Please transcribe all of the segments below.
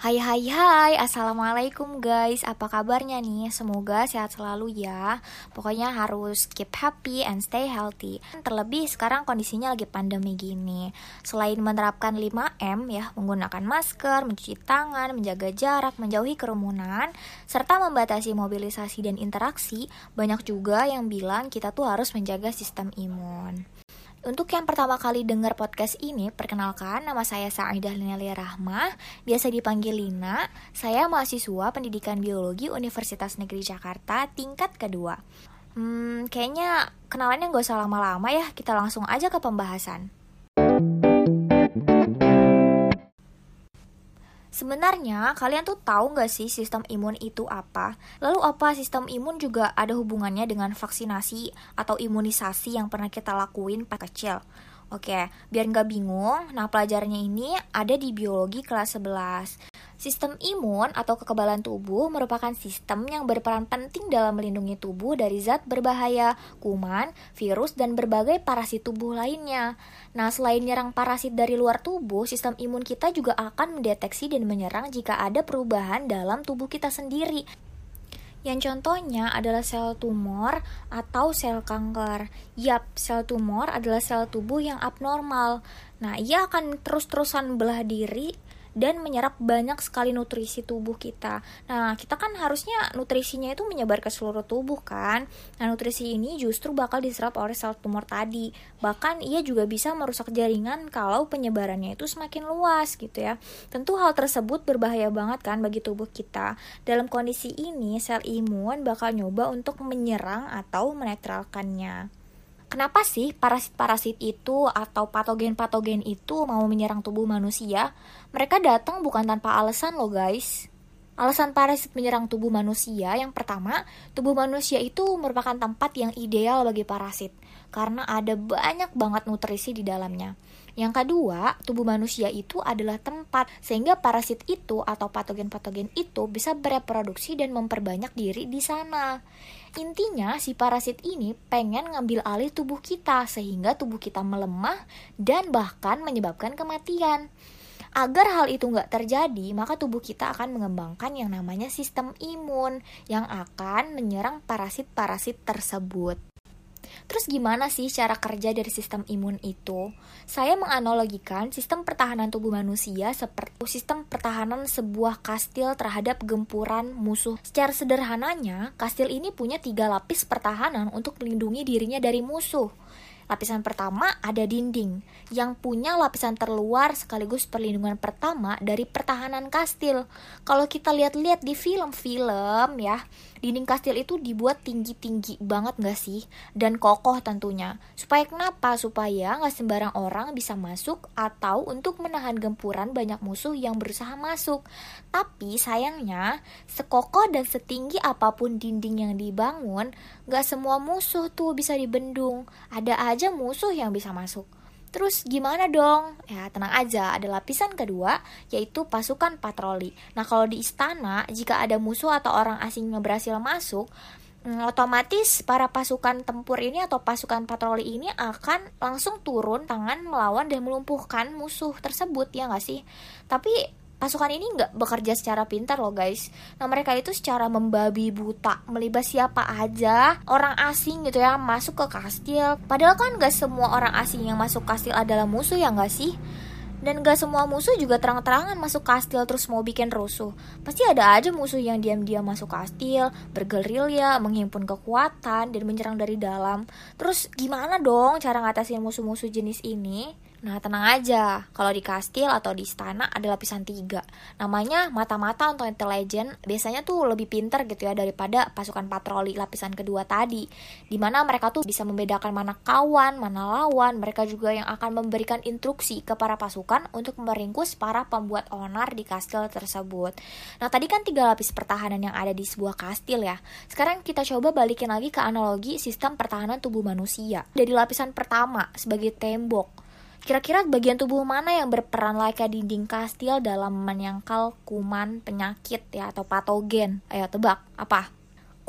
Hai hai hai, Assalamualaikum guys. Apa kabarnya nih? Semoga sehat selalu ya. Pokoknya harus keep happy and stay healthy. Terlebih sekarang kondisinya lagi pandemi gini. Selain menerapkan 5M ya Menggunakan masker, mencuci tangan, menjaga jarak, menjauhi kerumunan Serta membatasi mobilisasi dan interaksi Banyak juga yang bilang kita tuh harus menjaga sistem imun untuk yang pertama kali dengar podcast ini, perkenalkan nama saya Sa'idah Linelia Rahma, biasa dipanggil Lina. Saya mahasiswa pendidikan biologi Universitas Negeri Jakarta tingkat kedua. Hmm, kayaknya kenalannya gak usah lama-lama ya, kita langsung aja ke pembahasan. Sebenarnya kalian tuh tahu nggak sih sistem imun itu apa? Lalu apa sistem imun juga ada hubungannya dengan vaksinasi atau imunisasi yang pernah kita lakuin pas kecil? Oke, biar nggak bingung, nah pelajarannya ini ada di biologi kelas 11. Sistem imun atau kekebalan tubuh merupakan sistem yang berperan penting dalam melindungi tubuh dari zat berbahaya, kuman, virus, dan berbagai parasit tubuh lainnya. Nah, selain menyerang parasit dari luar tubuh, sistem imun kita juga akan mendeteksi dan menyerang jika ada perubahan dalam tubuh kita sendiri. Yang contohnya adalah sel tumor atau sel kanker. Yap, sel tumor adalah sel tubuh yang abnormal. Nah, ia akan terus-terusan belah diri dan menyerap banyak sekali nutrisi tubuh kita. Nah, kita kan harusnya nutrisinya itu menyebar ke seluruh tubuh kan. Nah, nutrisi ini justru bakal diserap oleh sel tumor tadi. Bahkan ia juga bisa merusak jaringan kalau penyebarannya itu semakin luas gitu ya. Tentu hal tersebut berbahaya banget kan bagi tubuh kita. Dalam kondisi ini, sel imun bakal nyoba untuk menyerang atau menetralkannya. Kenapa sih parasit-parasit itu atau patogen-patogen itu mau menyerang tubuh manusia? Mereka datang bukan tanpa alasan loh guys. Alasan parasit menyerang tubuh manusia yang pertama, tubuh manusia itu merupakan tempat yang ideal bagi parasit karena ada banyak banget nutrisi di dalamnya. Yang kedua, tubuh manusia itu adalah tempat sehingga parasit itu atau patogen-patogen itu bisa bereproduksi dan memperbanyak diri di sana. Intinya, si parasit ini pengen ngambil alih tubuh kita sehingga tubuh kita melemah dan bahkan menyebabkan kematian. Agar hal itu nggak terjadi, maka tubuh kita akan mengembangkan yang namanya sistem imun yang akan menyerang parasit-parasit tersebut. Terus gimana sih cara kerja dari sistem imun itu? Saya menganalogikan sistem pertahanan tubuh manusia seperti sistem pertahanan sebuah kastil terhadap gempuran musuh. Secara sederhananya, kastil ini punya tiga lapis pertahanan untuk melindungi dirinya dari musuh. Lapisan pertama ada dinding yang punya lapisan terluar sekaligus perlindungan pertama dari pertahanan kastil. Kalau kita lihat-lihat di film-film ya, dinding kastil itu dibuat tinggi-tinggi banget gak sih? Dan kokoh tentunya. Supaya kenapa? Supaya nggak sembarang orang bisa masuk atau untuk menahan gempuran banyak musuh yang berusaha masuk. Tapi sayangnya, sekokoh dan setinggi apa pun dinding yang dibangun, gak semua musuh tuh bisa dibendung. Ada aja musuh yang bisa masuk. Terus gimana dong? Ya tenang aja, ada lapisan kedua yaitu pasukan patroli. Nah kalau di istana, jika ada musuh atau orang asing yang berhasil masuk, hmm, otomatis para pasukan tempur ini atau pasukan patroli ini akan langsung turun tangan melawan dan melumpuhkan musuh tersebut ya nggak sih? Tapi pasukan ini nggak bekerja secara pintar loh guys. Nah mereka itu secara membabi buta melibas siapa aja orang asing gitu ya masuk ke kastil. Padahal kan nggak semua orang asing yang masuk kastil adalah musuh ya nggak sih? Dan gak semua musuh juga terang-terangan masuk kastil terus mau bikin rusuh. Pasti ada aja musuh yang diam-diam masuk kastil, bergerilya, menghimpun kekuatan, dan menyerang dari dalam. Terus gimana dong cara ngatasin musuh-musuh jenis ini? Nah, tenang aja. Kalau di kastil atau di istana ada lapisan tiga. Namanya mata-mata untuk intelijen. Biasanya tuh lebih pinter gitu ya daripada pasukan patroli lapisan kedua tadi. Di mana mereka tuh bisa membedakan mana kawan, mana lawan. Mereka juga yang akan memberikan instruksi ke para pasukan untuk meringkus para pembuat onar di kastil tersebut. Nah, tadi kan tiga lapis pertahanan yang ada di sebuah kastil ya. Sekarang kita coba balikin lagi ke analogi sistem pertahanan tubuh manusia. Dari lapisan pertama sebagai tembok Kira-kira bagian tubuh mana yang berperan layaknya dinding kastil dalam menyangkal kuman, penyakit ya atau patogen? Ayo tebak, apa?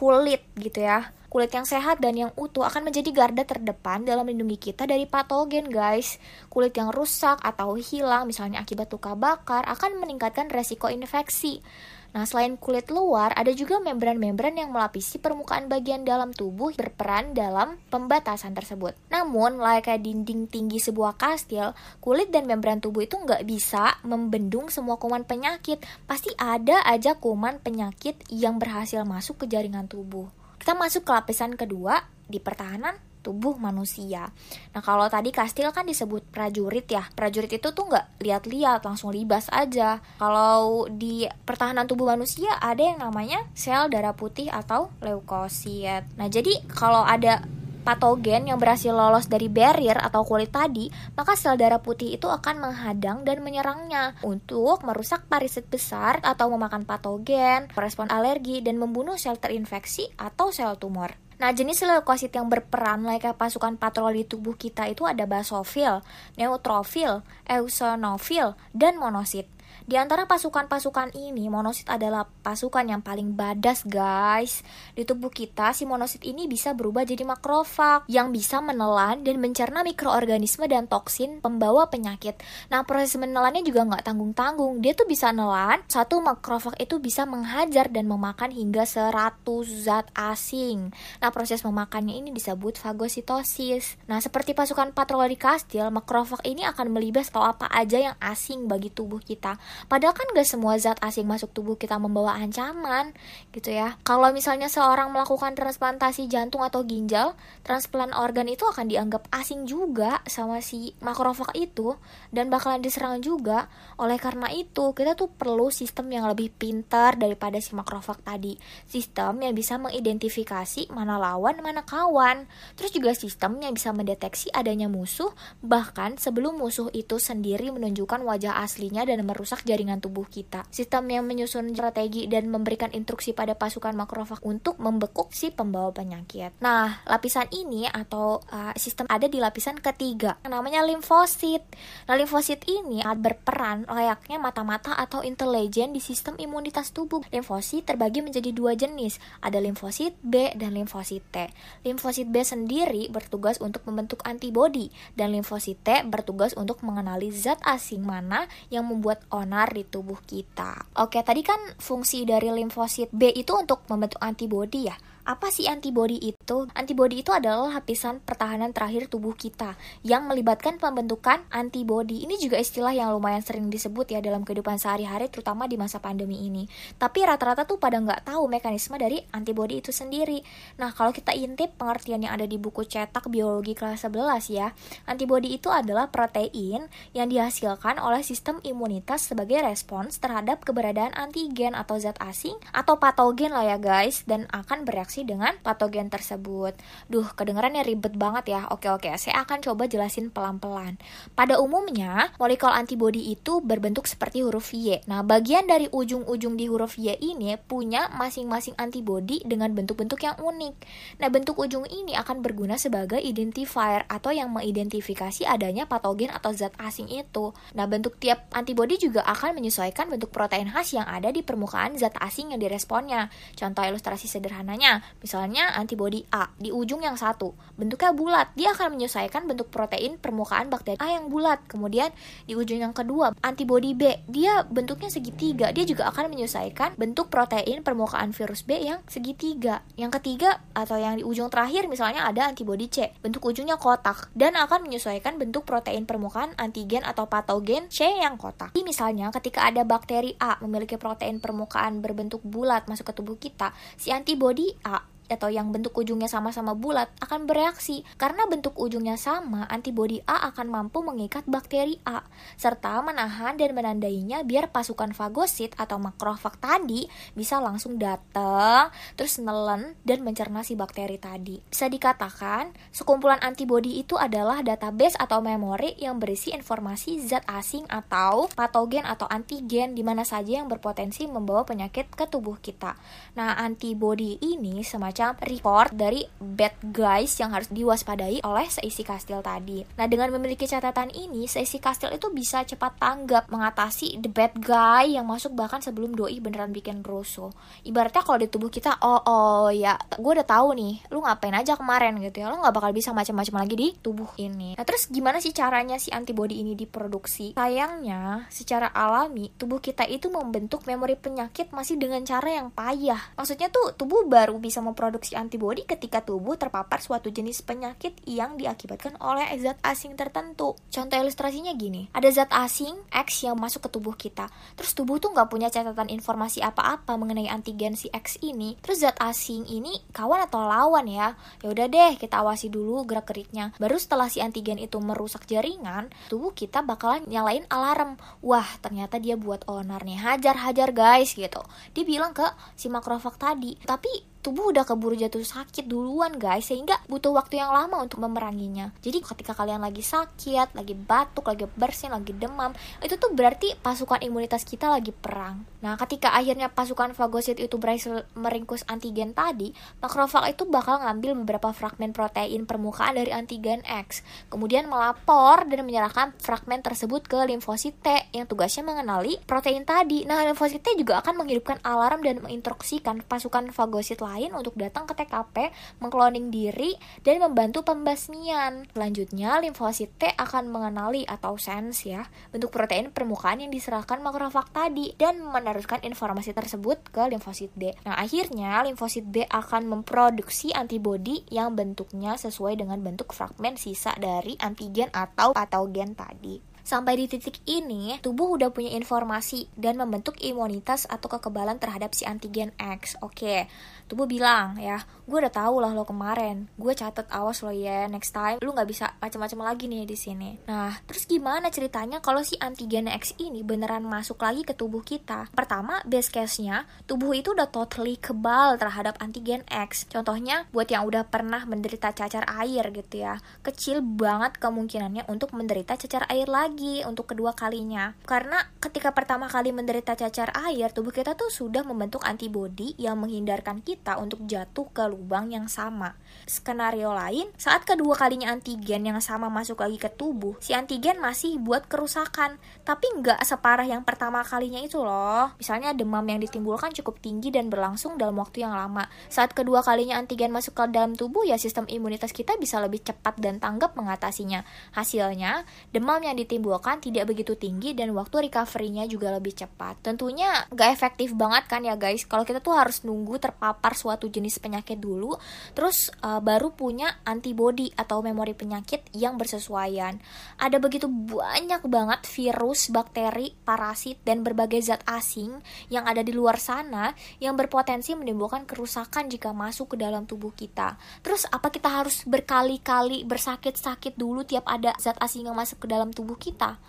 kulit gitu ya. Kulit yang sehat dan yang utuh akan menjadi garda terdepan dalam melindungi kita dari patogen, guys. Kulit yang rusak atau hilang, misalnya akibat luka bakar, akan meningkatkan resiko infeksi. Nah, selain kulit luar, ada juga membran-membran yang melapisi permukaan bagian dalam tubuh berperan dalam pembatasan tersebut. Namun, layaknya dinding tinggi sebuah kastil, kulit dan membran tubuh itu nggak bisa membendung semua kuman penyakit. Pasti ada aja kuman penyakit yang berhasil masuk ke jaringan tubuh. Kita masuk ke lapisan kedua di pertahanan tubuh manusia. Nah kalau tadi kastil kan disebut prajurit ya, prajurit itu tuh nggak lihat-lihat langsung libas aja. Kalau di pertahanan tubuh manusia ada yang namanya sel darah putih atau leukosit. Nah jadi kalau ada patogen yang berhasil lolos dari barrier atau kulit tadi, maka sel darah putih itu akan menghadang dan menyerangnya untuk merusak parasit besar atau memakan patogen, merespon alergi, dan membunuh sel terinfeksi atau sel tumor. Nah, jenis leukosit yang berperan layaknya pasukan patroli tubuh kita itu ada basofil, neutrofil, eosinofil, dan monosit. Di antara pasukan-pasukan ini, monosit adalah pasukan yang paling badas, guys. Di tubuh kita, si monosit ini bisa berubah jadi makrofag yang bisa menelan dan mencerna mikroorganisme dan toksin pembawa penyakit. Nah, proses menelannya juga nggak tanggung-tanggung. Dia tuh bisa nelan, satu makrofag itu bisa menghajar dan memakan hingga 100 zat asing. Nah, proses memakannya ini disebut fagositosis. Nah, seperti pasukan patroli kastil, makrofag ini akan melibas kalau apa aja yang asing bagi tubuh kita. Padahal kan gak semua zat asing masuk tubuh kita membawa ancaman gitu ya. Kalau misalnya seorang melakukan transplantasi jantung atau ginjal, transplant organ itu akan dianggap asing juga sama si makrofag itu dan bakalan diserang juga. Oleh karena itu, kita tuh perlu sistem yang lebih pintar daripada si makrofag tadi. Sistem yang bisa mengidentifikasi mana lawan, mana kawan. Terus juga sistem yang bisa mendeteksi adanya musuh bahkan sebelum musuh itu sendiri menunjukkan wajah aslinya dan merusak jaringan tubuh kita. Sistem yang menyusun strategi dan memberikan instruksi pada pasukan makrofag untuk membekuk si pembawa penyakit. Nah, lapisan ini atau uh, sistem ada di lapisan ketiga, namanya limfosit. Nah, limfosit ini berperan layaknya mata-mata atau intelijen di sistem imunitas tubuh. Limfosit terbagi menjadi dua jenis, ada limfosit B dan limfosit T. Limfosit B sendiri bertugas untuk membentuk antibodi dan limfosit T bertugas untuk mengenali zat asing mana yang membuat onar di tubuh kita. Oke, tadi kan fungsi dari limfosit B itu untuk membentuk antibodi ya. Apa sih antibodi itu? Antibodi itu adalah lapisan pertahanan terakhir tubuh kita yang melibatkan pembentukan antibodi. Ini juga istilah yang lumayan sering disebut ya dalam kehidupan sehari-hari terutama di masa pandemi ini. Tapi rata-rata tuh pada nggak tahu mekanisme dari antibodi itu sendiri. Nah, kalau kita intip pengertian yang ada di buku cetak biologi kelas 11 ya, antibodi itu adalah protein yang dihasilkan oleh sistem imunitas sebagai respons terhadap keberadaan antigen atau zat asing atau patogen lah ya guys dan akan bereaksi berinteraksi dengan patogen tersebut. Duh, kedengarannya ribet banget ya. Oke, oke, saya akan coba jelasin pelan-pelan. Pada umumnya, molekul antibodi itu berbentuk seperti huruf Y. Nah, bagian dari ujung-ujung di huruf Y ini punya masing-masing antibodi dengan bentuk-bentuk yang unik. Nah, bentuk ujung ini akan berguna sebagai identifier atau yang mengidentifikasi adanya patogen atau zat asing itu. Nah, bentuk tiap antibodi juga akan menyesuaikan bentuk protein khas yang ada di permukaan zat asing yang diresponnya. Contoh ilustrasi sederhananya, Misalnya antibodi A di ujung yang satu, bentuknya bulat, dia akan menyesuaikan bentuk protein permukaan bakteri A yang bulat. Kemudian di ujung yang kedua, antibodi B, dia bentuknya segitiga, dia juga akan menyesuaikan bentuk protein permukaan virus B yang segitiga. Yang ketiga atau yang di ujung terakhir misalnya ada antibodi C, bentuk ujungnya kotak dan akan menyesuaikan bentuk protein permukaan antigen atau patogen C yang kotak. Jadi misalnya ketika ada bakteri A memiliki protein permukaan berbentuk bulat masuk ke tubuh kita, si antibodi A atau yang bentuk ujungnya sama-sama bulat akan bereaksi. Karena bentuk ujungnya sama antibodi A akan mampu mengikat bakteri A serta menahan dan menandainya biar pasukan fagosit atau makrofag tadi bisa langsung datang terus nelen dan mencerna si bakteri tadi. Bisa dikatakan sekumpulan antibodi itu adalah database atau memori yang berisi informasi zat asing atau patogen atau antigen di mana saja yang berpotensi membawa penyakit ke tubuh kita. Nah antibodi ini semacam semacam report dari bad guys yang harus diwaspadai oleh seisi kastil tadi. Nah, dengan memiliki catatan ini, seisi kastil itu bisa cepat tanggap mengatasi the bad guy yang masuk bahkan sebelum doi beneran bikin rusuh. Ibaratnya kalau di tubuh kita, oh oh ya, gue udah tahu nih, lu ngapain aja kemarin gitu ya, lu nggak bakal bisa macam-macam lagi di tubuh ini. Nah, terus gimana sih caranya si antibody ini diproduksi? Sayangnya, secara alami, tubuh kita itu membentuk memori penyakit masih dengan cara yang payah. Maksudnya tuh, tubuh baru bisa memproduksi antibody ketika tubuh terpapar suatu jenis penyakit yang diakibatkan oleh zat asing tertentu. Contoh ilustrasinya gini, ada zat asing X yang masuk ke tubuh kita. Terus tubuh tuh nggak punya catatan informasi apa-apa mengenai antigen si X ini. Terus zat asing ini kawan atau lawan ya? Ya udah deh, kita awasi dulu gerak-geriknya. Baru setelah si antigen itu merusak jaringan, tubuh kita bakalan nyalain alarm. Wah, ternyata dia buat owner nih. Hajar-hajar guys gitu. Dia bilang ke si makrofag tadi. Tapi tubuh udah keburu jatuh sakit duluan guys. Sehingga butuh waktu yang lama untuk memeranginya. Jadi ketika kalian lagi sakit lagi batuk lagi bersin lagi demam itu tuh berarti pasukan imunitas kita lagi perang. Nah ketika akhirnya pasukan fagosit itu berhasil meringkus antigen tadi makrofag itu bakal ngambil beberapa fragmen protein permukaan dari antigen X. Kemudian melapor dan menyerahkan fragmen tersebut ke limfosit T yang tugasnya mengenali protein tadi. Nah limfosit T juga akan menghidupkan alarm dan menginstruksikan pasukan fagosit untuk datang ke TKP, mengkloning diri, dan membantu pembasmian. Selanjutnya, limfosit T akan mengenali atau sense ya, bentuk protein permukaan yang diserahkan makrofag tadi dan meneruskan informasi tersebut ke limfosit B. Nah, akhirnya limfosit B akan memproduksi antibodi yang bentuknya sesuai dengan bentuk fragmen sisa dari antigen atau patogen tadi. Sampai di titik ini, tubuh udah punya informasi dan membentuk imunitas atau kekebalan terhadap si antigen X. Oke, tubuh bilang ya, gue udah tahu lah lo kemarin, gue catet awas lo ya, next time lu nggak bisa macam-macam lagi nih di sini. Nah, terus gimana ceritanya kalau si antigen X ini beneran masuk lagi ke tubuh kita? Pertama, base case-nya, tubuh itu udah totally kebal terhadap antigen X. Contohnya, buat yang udah pernah menderita cacar air gitu ya, kecil banget kemungkinannya untuk menderita cacar air lagi untuk kedua kalinya. Karena ketika pertama kali menderita cacar air, tubuh kita tuh sudah membentuk antibodi yang menghindarkan kita untuk jatuh ke lubang yang sama. Skenario lain, saat kedua kalinya antigen yang sama masuk lagi ke tubuh, si antigen masih buat kerusakan, tapi nggak separah yang pertama kalinya itu loh. Misalnya demam yang ditimbulkan cukup tinggi dan berlangsung dalam waktu yang lama. Saat kedua kalinya antigen masuk ke dalam tubuh, ya sistem imunitas kita bisa lebih cepat dan tanggap mengatasinya. Hasilnya, demam yang ditimbulkan tidak begitu tinggi dan waktu recovery-nya juga lebih cepat. Tentunya gak efektif banget kan ya guys, kalau kita tuh harus nunggu terpapar suatu jenis penyakit dulu, terus uh, baru punya antibody atau memori penyakit yang bersesuaian. Ada begitu banyak banget virus, bakteri, parasit, dan berbagai zat asing yang ada di luar sana yang berpotensi menimbulkan kerusakan jika masuk ke dalam tubuh kita. Terus apa kita harus berkali-kali bersakit-sakit dulu tiap ada zat asing yang masuk ke dalam tubuh kita?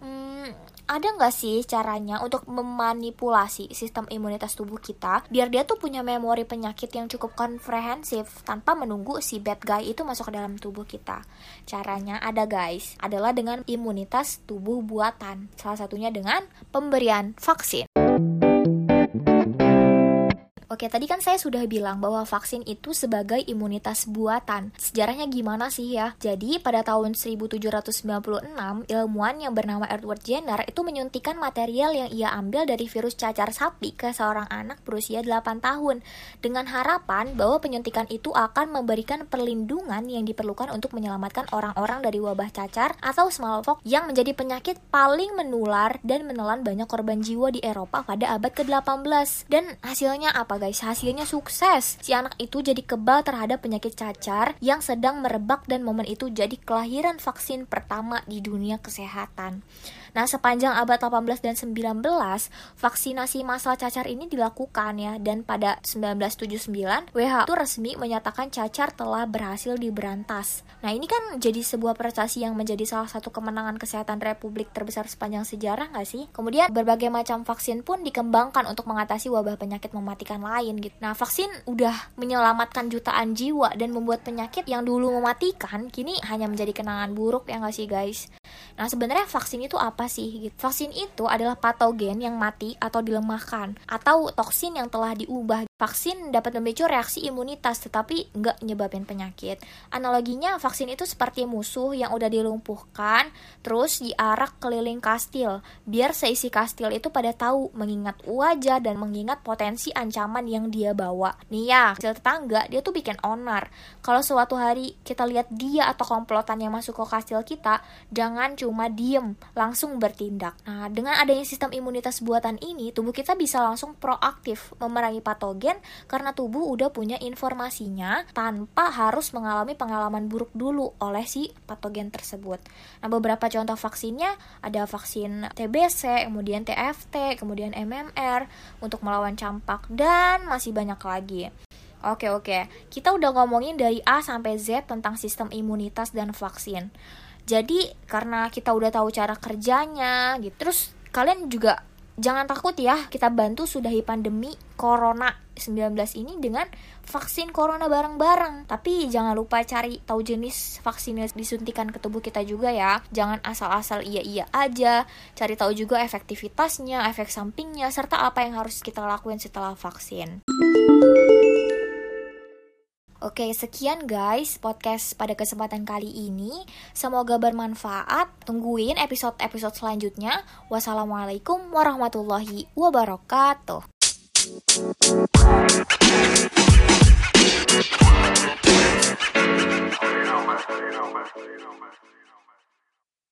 Hmm, ada nggak sih caranya untuk memanipulasi sistem imunitas tubuh kita biar dia tuh punya memori penyakit yang cukup komprehensif tanpa menunggu si bad guy itu masuk ke dalam tubuh kita? Caranya ada guys adalah dengan imunitas tubuh buatan salah satunya dengan pemberian vaksin Oke, tadi kan saya sudah bilang bahwa vaksin itu sebagai imunitas buatan. Sejarahnya gimana sih ya? Jadi, pada tahun 1796, ilmuwan yang bernama Edward Jenner itu menyuntikkan material yang ia ambil dari virus cacar sapi ke seorang anak berusia 8 tahun dengan harapan bahwa penyuntikan itu akan memberikan perlindungan yang diperlukan untuk menyelamatkan orang-orang dari wabah cacar atau smallpox yang menjadi penyakit paling menular dan menelan banyak korban jiwa di Eropa pada abad ke-18. Dan hasilnya apa guys, hasilnya sukses. Si anak itu jadi kebal terhadap penyakit cacar yang sedang merebak dan momen itu jadi kelahiran vaksin pertama di dunia kesehatan. Nah, sepanjang abad 18 dan 19, vaksinasi massal cacar ini dilakukan ya dan pada 1979 WHO resmi menyatakan cacar telah berhasil diberantas. Nah, ini kan jadi sebuah prestasi yang menjadi salah satu kemenangan kesehatan republik terbesar sepanjang sejarah nggak sih? Kemudian berbagai macam vaksin pun dikembangkan untuk mengatasi wabah penyakit mematikan lain gitu. Nah, vaksin udah menyelamatkan jutaan jiwa dan membuat penyakit yang dulu mematikan kini hanya menjadi kenangan buruk ya nggak sih guys? Nah, sebenarnya vaksin itu apa sih? Gitu. Vaksin itu adalah patogen yang mati atau dilemahkan atau toksin yang telah diubah Vaksin dapat memicu reaksi imunitas tetapi nggak nyebabin penyakit. Analoginya vaksin itu seperti musuh yang udah dilumpuhkan terus diarak keliling kastil biar seisi kastil itu pada tahu mengingat wajah dan mengingat potensi ancaman yang dia bawa. Nih ya, kastil tetangga dia tuh bikin onar. Kalau suatu hari kita lihat dia atau komplotan yang masuk ke kastil kita, jangan cuma diem, langsung bertindak. Nah, dengan adanya sistem imunitas buatan ini, tubuh kita bisa langsung proaktif memerangi patogen karena tubuh udah punya informasinya tanpa harus mengalami pengalaman buruk dulu oleh si patogen tersebut. Nah, beberapa contoh vaksinnya ada vaksin TBC, kemudian TFT, kemudian MMR untuk melawan campak dan masih banyak lagi. Oke oke, kita udah ngomongin dari A sampai Z tentang sistem imunitas dan vaksin. Jadi karena kita udah tahu cara kerjanya gitu, terus kalian juga jangan takut ya, kita bantu sudahi pandemi Corona 19 ini dengan vaksin corona bareng-bareng. Tapi jangan lupa cari tahu jenis vaksin yang disuntikan ke tubuh kita juga ya. Jangan asal-asal iya-iya aja. Cari tahu juga efektivitasnya, efek sampingnya, serta apa yang harus kita lakuin setelah vaksin. Oke, sekian guys podcast pada kesempatan kali ini. Semoga bermanfaat. Tungguin episode-episode selanjutnya. Wassalamualaikum warahmatullahi wabarakatuh.